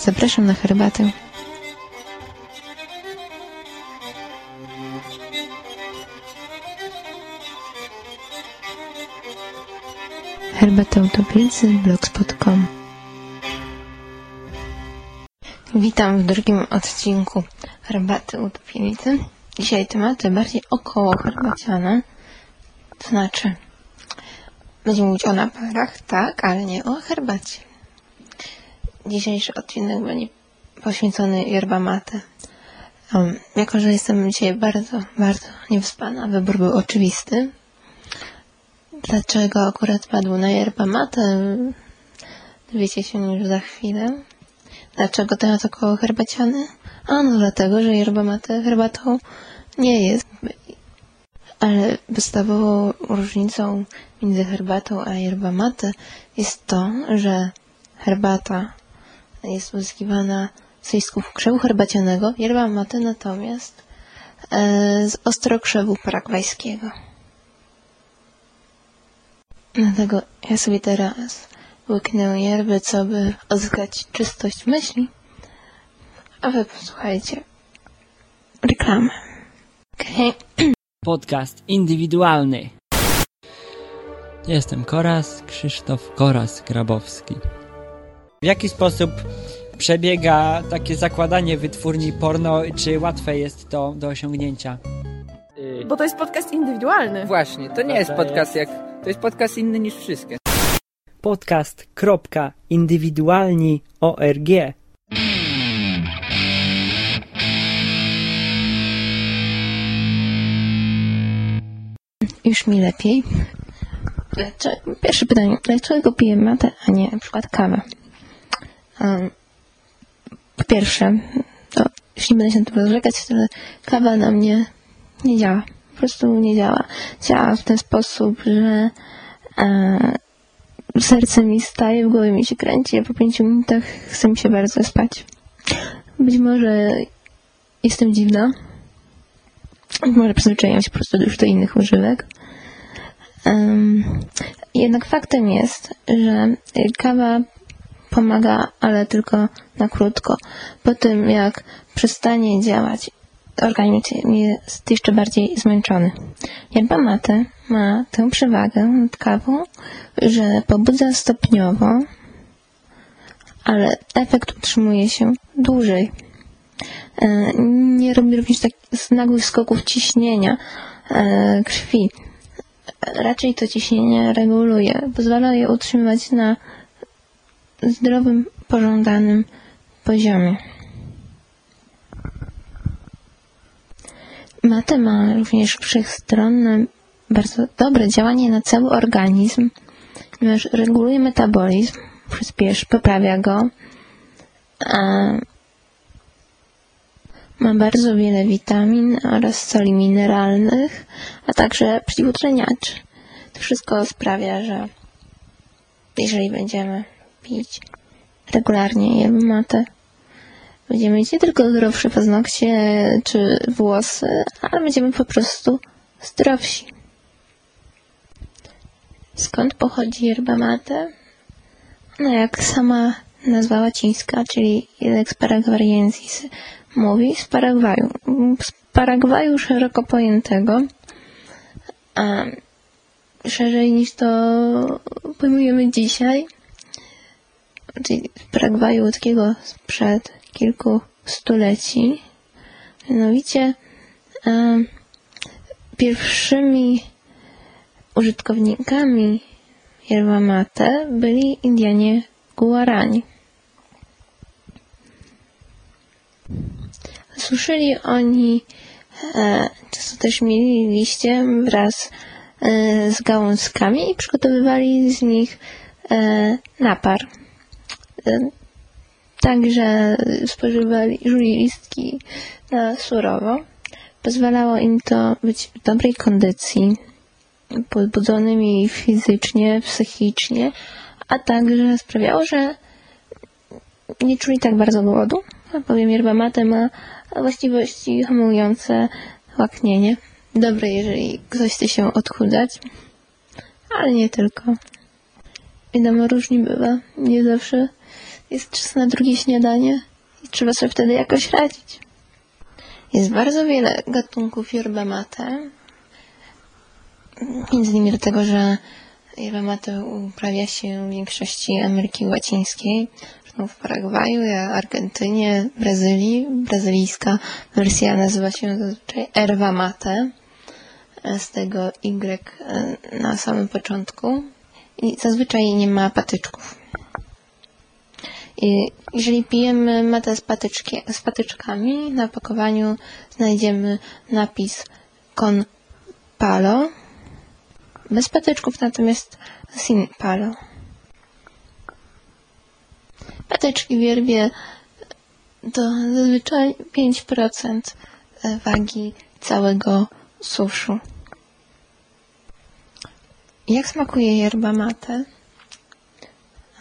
Zapraszam na herbatę. Herbata Utopicy, blogspot.com Witam w drugim odcinku Herbaty Utopicy. Dzisiaj tematy bardziej około herbaciane. To znaczy, będziemy mówić o naparach, tak, ale nie o herbacie. Dzisiejszy odcinek będzie poświęcony yerba mate. Um, jako, że jestem dzisiaj bardzo, bardzo niewyspana, wybór był oczywisty. Dlaczego akurat padł na yerba mate? Dowiecie się już za chwilę. Dlaczego temat około herbaciany? A no dlatego, że yerba mate herbatą nie jest. Ale podstawową różnicą między herbatą a yerba mate jest to, że herbata jest uzyskiwana z listków krzewu herbacianego, yerba mate natomiast e, z ostrokrzewu paragwajskiego. Dlatego ja sobie teraz łyknę yerby, co by odzyskać czystość myśli, a wy posłuchajcie reklamy. Okay. Podcast indywidualny. Jestem Koras, Krzysztof Koras Grabowski. W jaki sposób przebiega takie zakładanie wytwórni porno? Czy łatwe jest to do osiągnięcia? Y, Bo to jest podcast indywidualny. Właśnie, to nie jest podcast jak. To jest podcast inny niż wszystkie. Podcast.indywidualni.org Już mi lepiej. Dlaczego, pierwsze pytanie. Dlaczego piję matę, a nie na przykład kawę? Po pierwsze, to już nie będę się na tym rozlegać, ale kawa na mnie nie działa. Po prostu nie działa. Działa w ten sposób, że e, serce mi staje, w głowie mi się kręci, a po pięciu minutach chce mi się bardzo spać. Być może jestem dziwna. Może przyzwyczaiłam się po prostu już do innych używek. Um, jednak faktem jest, że kawa pomaga, ale tylko na krótko. Po tym, jak przestanie działać, organizm jest jeszcze bardziej zmęczony. Yerba mate ma tę przewagę nad kawą, że pobudza stopniowo, ale efekt utrzymuje się dłużej. E, Nie robi również tak nagłych skoków ciśnienia e, krwi. Raczej to ciśnienie reguluje, pozwala je utrzymywać na zdrowym, pożądanym poziomie. Mate ma również wszechstronne, bardzo dobre działanie na cały organizm, ponieważ reguluje metabolizm, przyspieszy, poprawia go, ma bardzo wiele witamin oraz soli mineralnych, a także przeciwutleniaczy. To wszystko sprawia, że jeżeli będziemy pić regularnie yerba mate, będziemy mieć nie tylko zdrowsze paznokcie czy włosy, ale będziemy po prostu zdrowsi. Skąd pochodzi yerba mate? No jak sama nazwa łacińska, czyli Ilex paraguariensis, mówi z Paragwaju. Z Paragwaju szeroko pojętego, a szerzej niż to pojmujemy dzisiaj, czyli z Paragwaju takiego sprzed kilku stuleci. Mianowicie e, pierwszymi użytkownikami yerba mate byli Indianie Guarani. Suszyli oni, e, często też mieli liście wraz e, z gałązkami i przygotowywali z nich e, napar. E, Także spożywali, żuli listki na surowo. Pozwalało im to być w dobrej kondycji, podbudzonymi fizycznie, psychicznie, a także sprawiało, że nie czuli tak bardzo głodu. A powiem, yerba mate ma właściwości hamujące łaknienie. Dobre, jeżeli ktoś chce się odchudzać, ale nie tylko. Wiadomo, różnie bywa. Nie zawsze jest czas na drugie śniadanie i trzeba sobie wtedy jakoś radzić. Jest bardzo wiele gatunków yerba mate. Między innymi dlatego, że yerba mate uprawia się w większości Ameryki Łacińskiej, w Paragwaju, Argentynie, Brazylii. Brazylijska wersja nazywa się zazwyczaj erba mate, z tego Y na samym początku. I zazwyczaj nie ma patyczków. Jeżeli pijemy matę z, patyczki, z patyczkami, na opakowaniu znajdziemy napis Con Palo. Bez patyczków natomiast Sin Palo. Patyczki wierbie to zazwyczaj 5% wagi całego suszu. Jak smakuje yerba mate?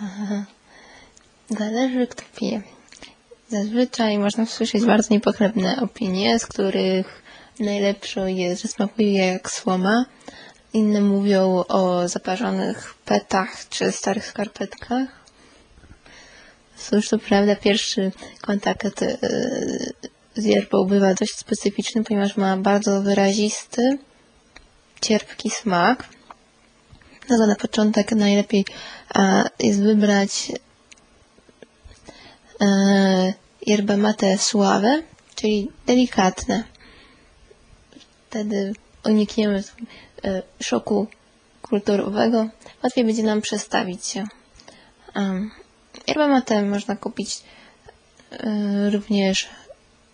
Aha. Zależy kto pije. Zazwyczaj można usłyszeć bardzo niepochlebne opinie, z których najlepszą jest, że smakuje jak słoma. Inne mówią o zaparzonych petach czy starych skarpetkach. Cóż, to prawda, pierwszy kontakt yy, z yerbą bywa dość specyficzny, ponieważ ma bardzo wyrazisty, cierpki smak. No na początek najlepiej jest wybrać yerba mate suave, czyli delikatne. Wtedy unikniemy szoku kulturowego. Łatwiej będzie nam przestawić się. Yerba mate można kupić również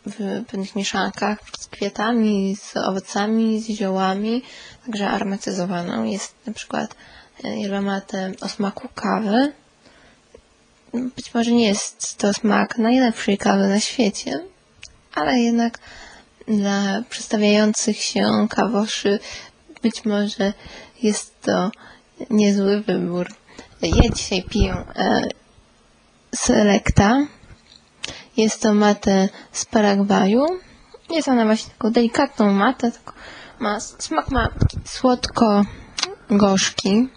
w pewnych mieszankach z kwiatami, z owocami, z ziołami, także aromatyzowaną. Jest na przykład yerba mate o smaku kawy. Być może nie jest to smak najlepszej kawy na świecie, ale jednak dla przedstawiających się kawoszy być może jest to niezły wybór. Ja dzisiaj piję e, Selecta. Jest to matę z Paragwaju. Jest ona właśnie taką delikatną matę. Ma, smak ma słodko-gorzki.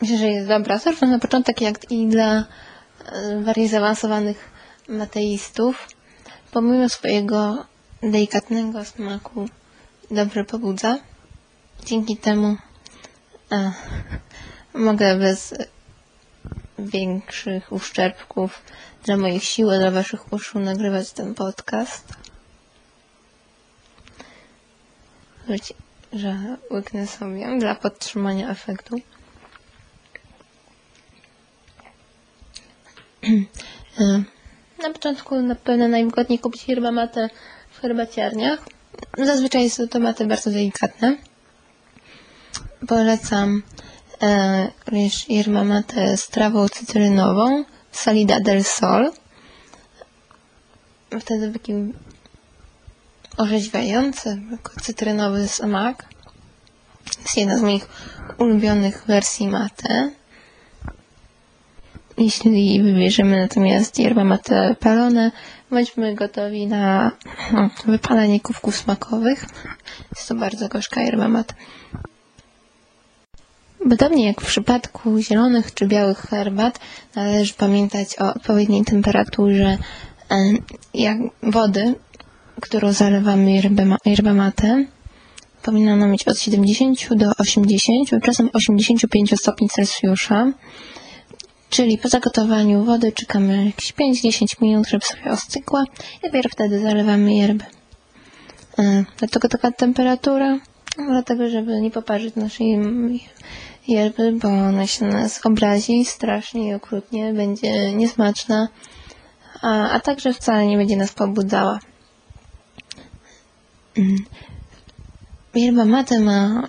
Myślę, że jest dobra zarówno na początek, jak i dla bardziej zaawansowanych mateistów. Pomimo swojego delikatnego smaku dobrze pobudza. Dzięki temu a, mogę bez większych uszczerbków dla moich sił, dla waszych uszu nagrywać ten podcast. Wiecie, że łyknę sobie dla podtrzymania efektu. Na początku na pewno najwygodniej kupić mate w herbaciarniach. Zazwyczaj są to maty bardzo delikatne. Polecam e, również mate z trawą cytrynową, Salida del Sol. Wtedy taki orzeźwiający, cytrynowy smak. Jest jedna z moich ulubionych wersji mate. Jeśli wybierzemy natomiast yerba mate palone, bądźmy gotowi na no, wypalanie kubków smakowych. Jest to bardzo gorzka yerba mate. Podobnie jak w przypadku zielonych czy białych herbat, należy pamiętać o odpowiedniej temperaturze jak wody, którą zalewamy yerbę matę. Powinna ona mieć od 70 do 80, czasem 85 stopni Celsjusza. Czyli po zagotowaniu wody czekamy jakieś 5-10 minut, żeby sobie ostygła i dopiero wtedy zalewamy yerbę. Dlaczego taka temperatura? Dlatego, żeby nie poparzyć naszej yerby, bo ona się nas obrazi strasznie i okrutnie, będzie niesmaczna, a, a także wcale nie będzie nas pobudzała. Yerba mate ma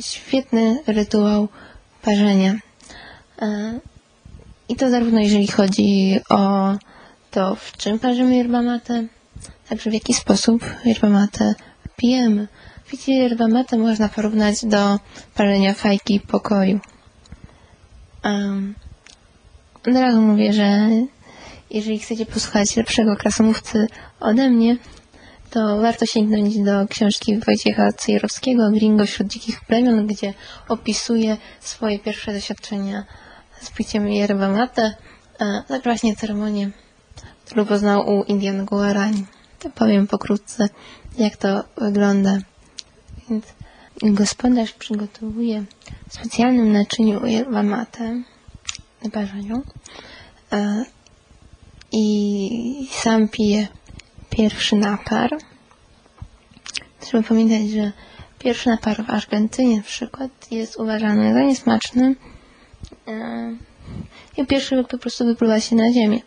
świetny rytuał parzenia. I to zarówno jeżeli chodzi o to, w czym parzymy yerba mate, także w jaki sposób yerba mate pijemy. Picie yerba mate można porównać do palenia fajki pokoju. Um, od razu mówię, że jeżeli chcecie posłuchać lepszego krasomówcy ode mnie, to warto sięgnąć do książki Wojciecha Cejrowskiego Gringo wśród dzikich plemion, gdzie opisuje swoje pierwsze doświadczenia z piciem yerba mate. Tak właśnie ceremonię, którą poznał u Indian Guarani. Powiem pokrótce, jak to wygląda. Więc gospodarz przygotowuje w specjalnym naczyniu yerba mate, naparzaniu, e, i sam pije pierwszy napar. Trzeba pamiętać, że pierwszy napar w Argentynie na przykład jest uważany za niesmaczny i pierwszy łyk po prostu wypływa się na ziemię.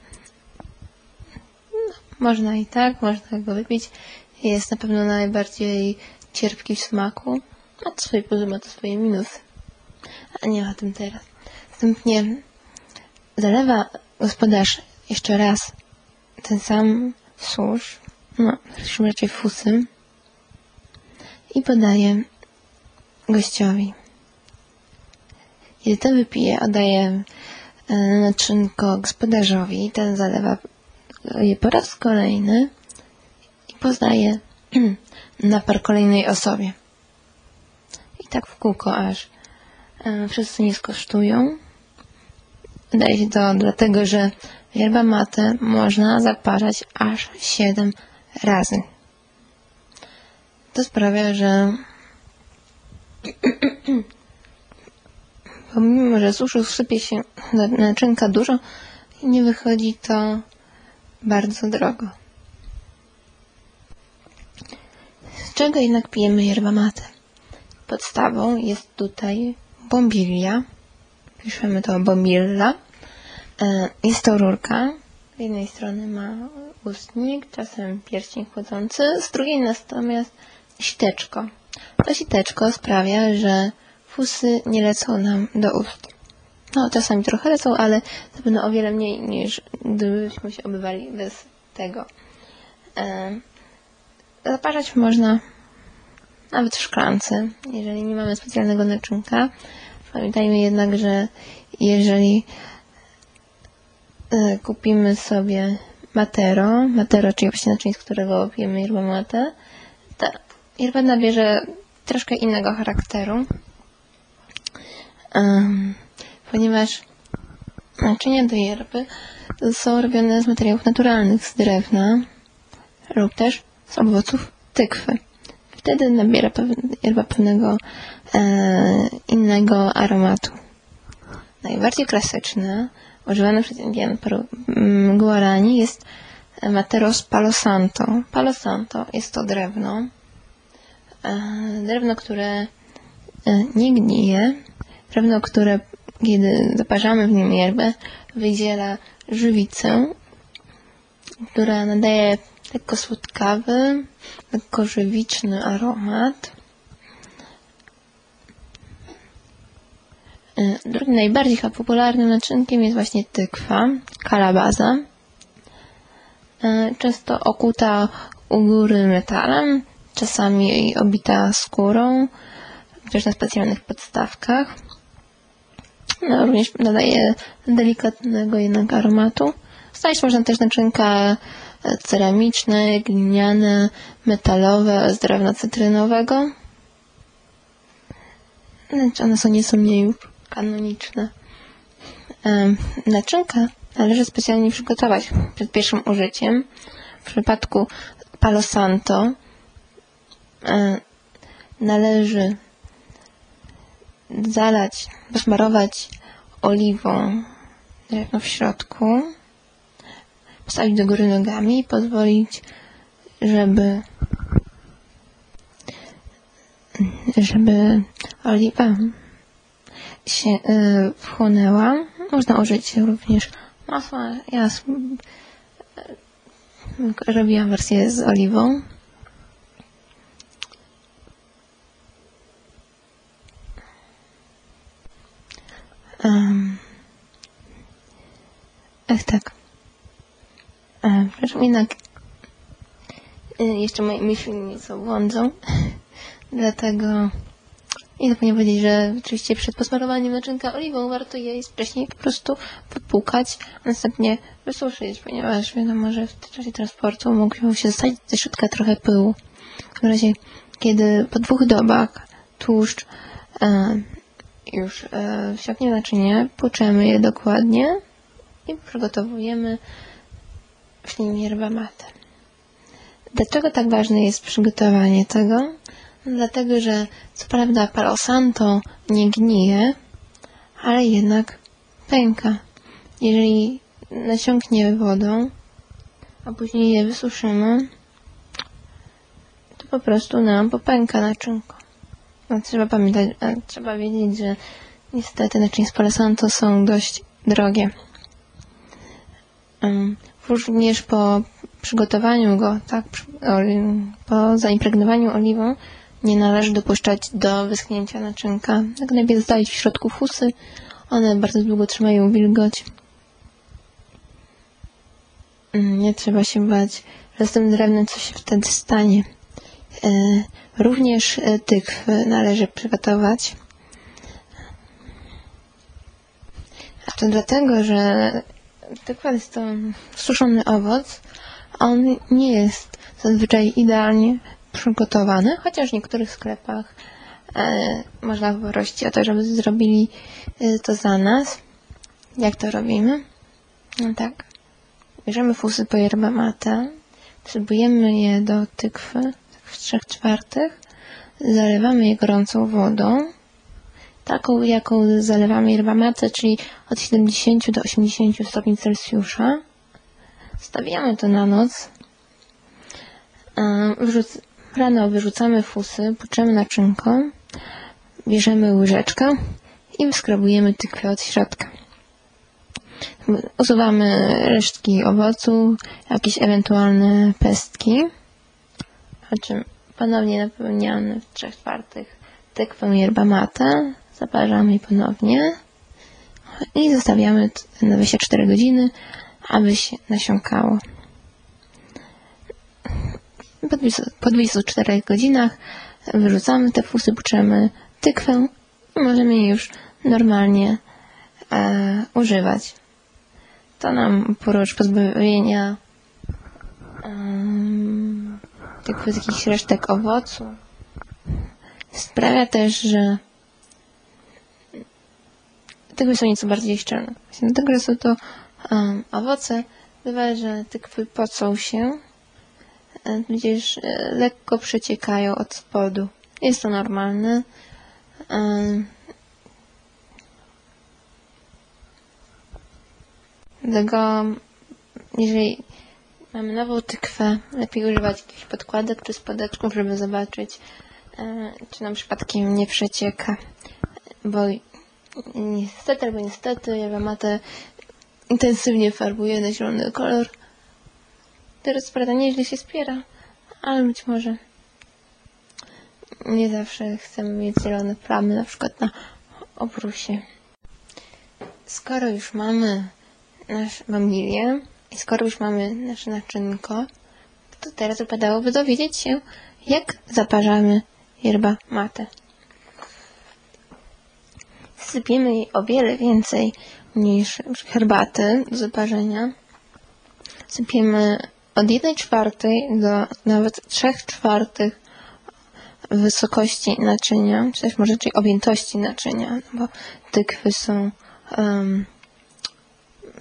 No, można i tak, można go wypić. Jest na pewno najbardziej cierpki w smaku. Ma to swoje plusy, ma to swoje minusy. A nie o tym teraz. Następnie zalewa gospodarz jeszcze raz ten sam susz, no, raczej fusy i podaje gościowi. Kiedy to wypije, oddaje e, naczynko gospodarzowi, ten zalewa je po raz kolejny i podaje napar kolejnej osobie. I tak w kółko, aż e, wszyscy nie skosztują. Wydaje się to dlatego, że yerba mate można zaparzać aż 7 razy. To sprawia, że pomimo, że suszu sypie się naczynka dużo, nie wychodzi to bardzo drogo. Z czego jednak pijemy yerba mate? Podstawą jest tutaj bombilia. Piszemy to bombilla. E, jest to rurka. Z jednej strony ma ustnik, czasem pierścień chłodzący, z drugiej natomiast siteczko. To siteczko sprawia, że fusy nie lecą nam do ust. No, czasami trochę lecą, ale to będą o wiele mniej niż gdybyśmy się obywali bez tego. E, zaparzać można nawet w szklance, jeżeli nie mamy specjalnego naczynka. Pamiętajmy jednak, że jeżeli e, kupimy sobie matero, matero, czyli właśnie naczyń, z którego pijemy yerba mate, ta yerba nabierze troszkę innego charakteru, ponieważ naczynia do yerby są robione z materiałów naturalnych, z drewna lub też z owoców tykwy. Wtedy nabiera yerba pewnego e, innego aromatu. Najbardziej klasyczne, używane przez Indian mm, Guarani jest Materos Palo Santo. Jest to drewno, e, drewno, które e, nie gnije, drewno, które kiedy zaparzamy w nim yerbę, wydziela żywicę, która nadaje lekko słodkawy, lekko żywiczny aromat. E, drugim najbardziej popularnym naczynkiem jest właśnie tykwa, kalabaza. E, często okuta u góry metalem, czasami obita skórą, też na specjalnych podstawkach. Również nadaje delikatnego jednak aromatu. Znaleźć można też naczynka ceramiczne, gliniane, metalowe, z drewna cytrynowego. One są nieco mniej kanoniczne. Naczynka należy specjalnie przygotować przed pierwszym użyciem. W przypadku Palo Santo należy zalać, posmarować oliwą drewno w środku postawić do góry nogami i pozwolić, żeby żeby oliwa się y, wchłonęła. Można użyć również masła. Ja robiłam wersję z oliwą. Um, ach tak. Przepraszam, jednak e, jeszcze moje myśli nieco błądzą, dlatego nie zapomnę powiedzieć, że oczywiście przed posmarowaniem naczynka oliwą warto je wcześniej po prostu popłukać, a następnie wysuszyć, ponieważ wiadomo, że w czasie transportu mógł się zostać ze środka trochę pyłu. W razie, kiedy po dwóch dobach tłuszcz e, już e, wsiąknie naczynie, płuczemy je dokładnie i przygotowujemy w nim yerba mate. Dlaczego tak ważne jest przygotowanie tego? No, dlatego, że co prawda Palo Santo nie gnije, ale jednak pęka. Jeżeli nasiąknie wodą, a później je wysuszymy, to po prostu nam popęka naczynko. No, trzeba pamiętać, a, trzeba wiedzieć, że niestety naczynia z Palo Santo są dość drogie. Również po przygotowaniu go, tak, po zaimpregnowaniu oliwą, nie należy dopuszczać do wyschnięcia naczynka. Tak najpierw zostawić w środku fusy. One bardzo długo trzymają wilgoć. Nie trzeba się bać, że z tym drewnem coś się wtedy stanie. E, Również e, tykwy należy przygotować. A to dlatego, że tykwa jest to suszony owoc. On nie jest zazwyczaj idealnie przygotowany, chociaż w niektórych sklepach e, można poprosić o to, żeby zrobili to za nas. Jak to robimy? No tak. Bierzemy fusy po yerba mate, wsypujemy je do tykwy w trzech czwartych, zalewamy je gorącą wodą, taką jaką zalewamy yerba mate, czyli od 70 do 80 stopni Celsjusza. Stawiamy to na noc. Wyrzuc rano wyrzucamy fusy, puczemy naczynko, bierzemy łyżeczkę i wskrobujemy tykwę od środka. Usuwamy resztki owocu, jakieś ewentualne pestki. Po czym ponownie napełniamy w trzech czwartych tykwę yerba mate, zaparzamy ponownie i zostawiamy na 24 godziny, aby się nasiąkało. Po 20 po 24 godzinach wyrzucamy te fusy, puczemy tykwę i możemy je już normalnie e, używać. To nam oprócz pozbawienia um, tych jakichś resztek owocu sprawia też, że tykwy są nieco bardziej szczelne. Właśnie dlatego, że są to um, owoce, bywa, że tykwy pocą się, tudzież e, lekko przeciekają od spodu. Jest to normalne. Em, Dlatego, jeżeli mamy nową tykwę, lepiej używać jakichś podkładek czy spodeczków, żeby zobaczyć, e, czy nam przypadkiem nie przecieka. Bo niestety albo niestety, ja mate intensywnie farbuje na zielony kolor. Teraz prawda nieźle się spiera, ale być może nie zawsze chcemy mieć zielone plamy, na przykład na obrusie. Skoro już mamy nasz wamilię i skoro już mamy nasze naczynko, to teraz wypadałoby dowiedzieć się, jak zaparzamy yerba mate. Sypiemy jej o wiele więcej niż herbaty do zaparzenia. Sypiemy od 1 czwartej do nawet 3 czwartych wysokości naczynia, czy też może raczej objętości naczynia, no bo tykwy są um,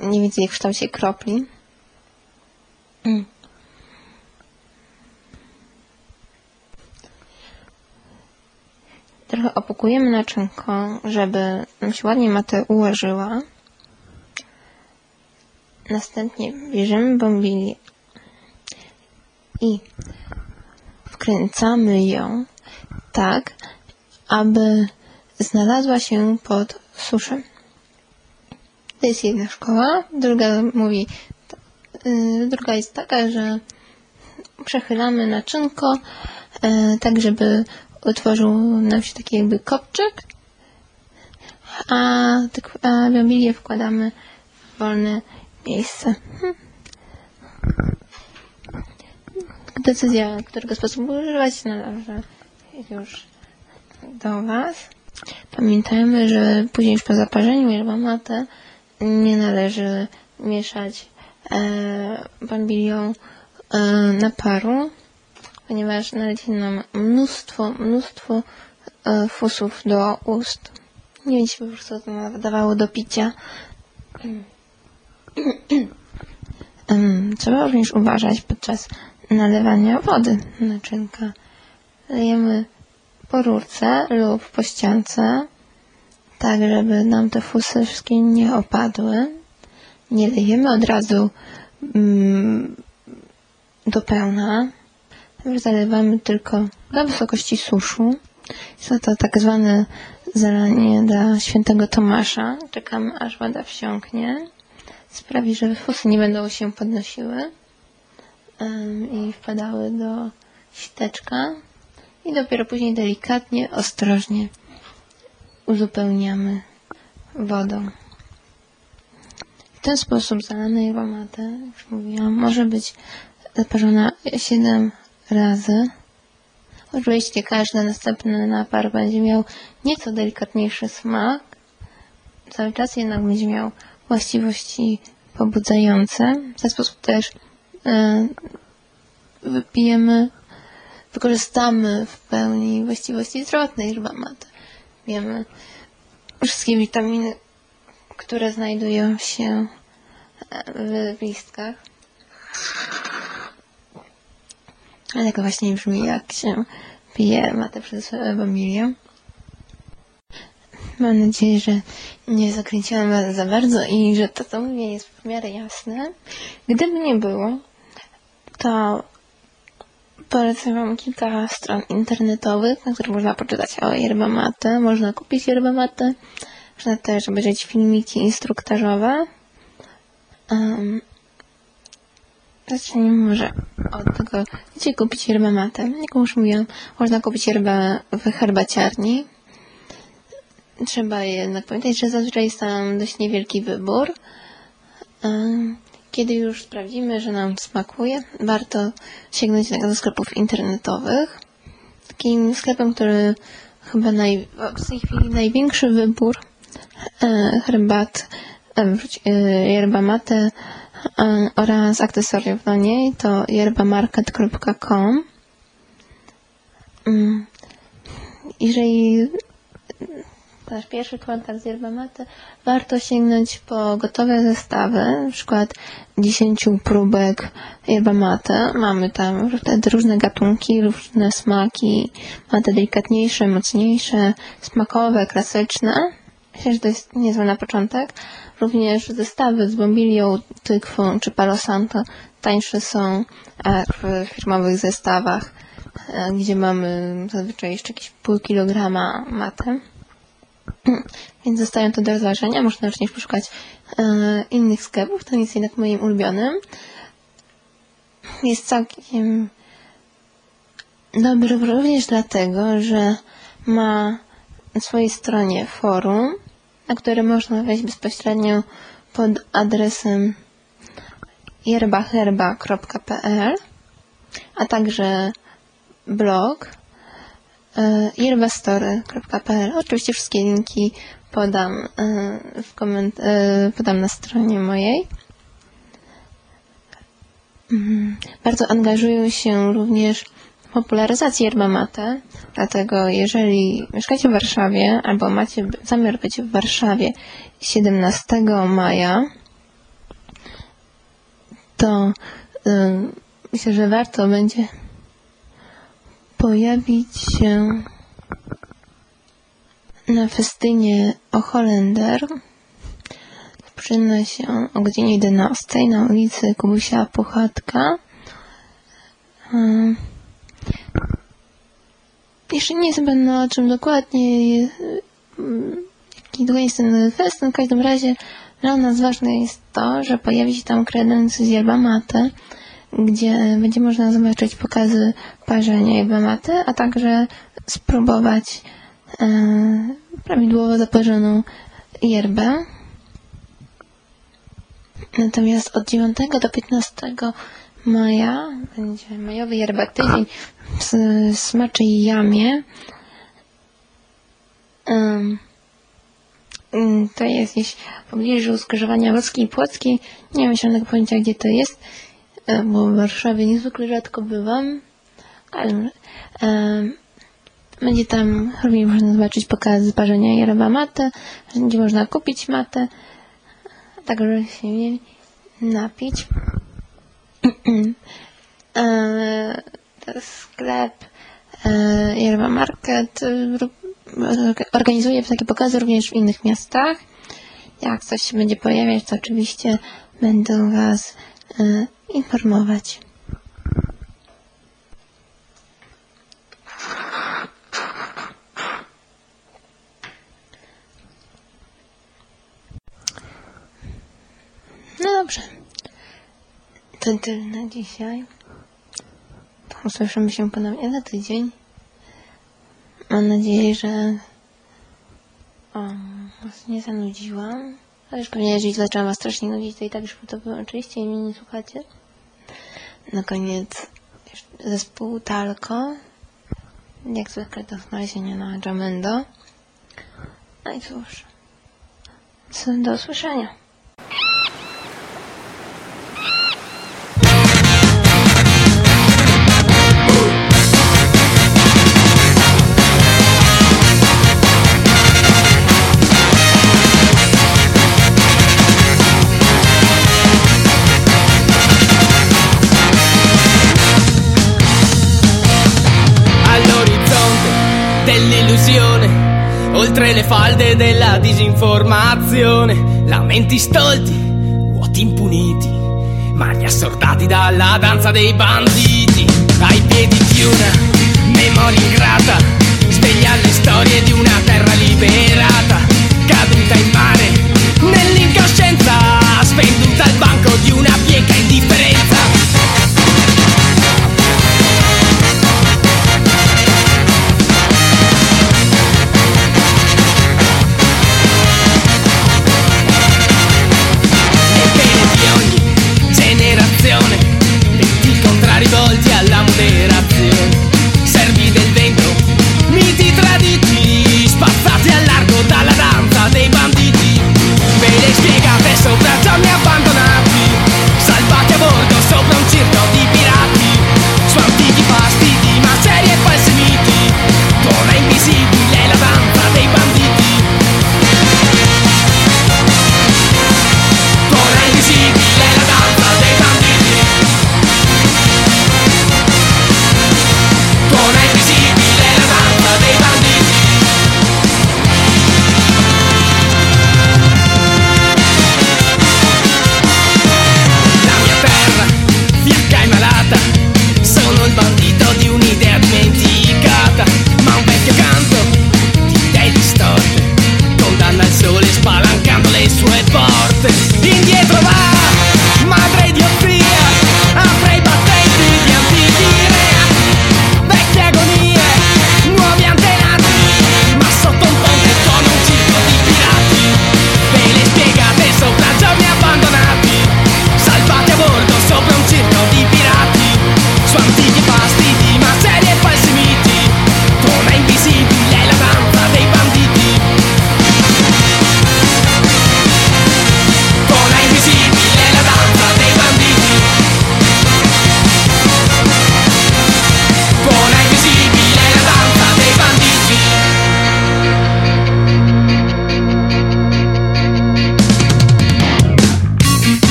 mniej więcej w kształcie kropli. Mm. Trochę opukujemy naczynko, żeby nam się ładnie matę ułożyła. Następnie bierzemy bombilię i wkręcamy ją tak, aby znalazła się pod suszem. To jest jedna szkoła, druga mówi, druga jest taka, że przechylamy naczynko yy, tak, żeby utworzył nam się taki jakby kopczyk, a, tak, a biombilię wkładamy w wolne miejsce. Hmm. Decyzja, którego sposobu używać należy już do Was. Pamiętajmy, że później już po zaparzeniu yerba nie należy mieszać e, bambilią e, naparu, ponieważ naleci nam mnóstwo, mnóstwo e, fusów do ust. Nie się po prostu to nadawało do picia. Trzeba również uważać podczas nalewania wody naczynka. Lejemy po rurce lub po ściance, tak żeby nam te fusy wszystkie nie opadły. Nie lejemy od razu mm, do pełna. Zalewamy tylko do wysokości suszu. Jest to tak zwane zalanie dla świętego Tomasza. Czekamy aż woda wsiąknie. Sprawi, że fusy nie będą się podnosiły i wpadały do siteczka. I dopiero później delikatnie, ostrożnie uzupełniamy wodą. Ten sposób zalana mate, jak już mówiłam, może być zaparzona 7 razy. Oczywiście każdy następny napar będzie miał nieco delikatniejszy smak. Cały czas jednak będzie miał właściwości pobudzające. W ten sposób też e, wypijemy, wykorzystamy w pełni właściwości zdrowotnej yerba mate. Wiemy wszystkie witaminy, które znajdują się w listkach. Ale tak właśnie brzmi, jak się pije matę przez familię. Mam nadzieję, że nie zakręciłam was za bardzo i że to, co mówię, jest w miarę jasne. Gdyby nie było, to polecam wam kilka stron internetowych, na których można poczytać o yerba mate. Można kupić yerba mate. Można też obejrzeć filmiki instruktażowe. Um, Zacznijmy może od tego, gdzie kupić yerbę matę. Jak już mówiłam, można kupić yerbę w herbaciarni. Trzeba jednak pamiętać, że zazwyczaj jest tam dość niewielki wybór. Kiedy już sprawdzimy, że nam smakuje, warto sięgnąć do sklepów internetowych. Takim sklepem, który chyba naj, w tej chwili największy wybór e, herbat, wróć, e, yerba mate e, oraz akcesoriów do niej to yerbamarket.com Mm. Jeżeli nasz pierwszy kontakt z yerba mate, warto sięgnąć po gotowe zestawy, na przykład 10 próbek yerba mate. Mamy tam różne gatunki, różne smaki, mate delikatniejsze, mocniejsze, smakowe, klasyczne. Myślę, że to jest niezłe na początek. Również zestawy z bombilią, tykwą czy palo santo tańsze są e, w firmowych zestawach, e, gdzie mamy zazwyczaj jeszcze jakieś pół kilograma maty. Więc zostawiam to do rozważenia. Można również poszukać e, innych sklepów. To jest jednak moim ulubionym. Jest całkiem dobry również dlatego, że ma na swojej stronie forum, na które można wejść bezpośrednio pod adresem yerbaherba.pl, a także blog e, yerbastory.pl. Oczywiście wszystkie linki podam, e, w koment- e, podam na stronie mojej. Mm, Bardzo angażują się również w popularyzację yerba mate, dlatego jeżeli mieszkacie w Warszawie albo macie zamiar być w Warszawie 17 maja, to y, myślę, że warto będzie pojawić się na festynie o Holender. Zaczyna się o godzinie 11 na ulicy Kubusia Puchatka. Ym, Jeszcze nie jest pewna o czym dokładnie ym, jaki dokładnie jest ten festyn. W każdym razie dla nas ważne jest to, że pojawi się tam kredens z yerba mate, gdzie będzie można zobaczyć pokazy parzenia yerba mate, a także spróbować e, prawidłowo zaparzoną yerbę. Natomiast od 9 do 15 maja będzie majowy yerba tydzień w Smaczej Jamie. Mm, to jest gdzieś w pobliżu skrzyżowania Łódzkiej i Płockiej. Nie mam żadnego pojęcia, gdzie to jest, e, bo w Warszawie niezwykle rzadko bywam. Ale, Będzie tam również można zobaczyć pokazy parzenia yerba mate, gdzie można kupić matę, także się napić. E, sklep Yerba Market organizuje takie pokazy również w innych miastach. Jak coś się będzie pojawiać, to oczywiście będę Was e, informować. No dobrze. To tyle na dzisiaj. Usłyszymy się ponownie za tydzień. Mam nadzieję, że was nie zanudziłam. Chociaż pewnie jeżeli zaczęłam was strasznie nudzić, to i tak już to wyłączyliście i mnie nie słuchacie. Na koniec zespół Talko. Jak zwykle do znalezienia na Jamendo. No i cóż. Do usłyszenia. Oltre le falde della disinformazione, lamenti stolti, vuoti impuniti, mani assordati dalla danza dei banditi, ai piedi di una memoria ingrata, sveglia le storie di una terra liberata, caduta in mare, nell'incoscienza, spenta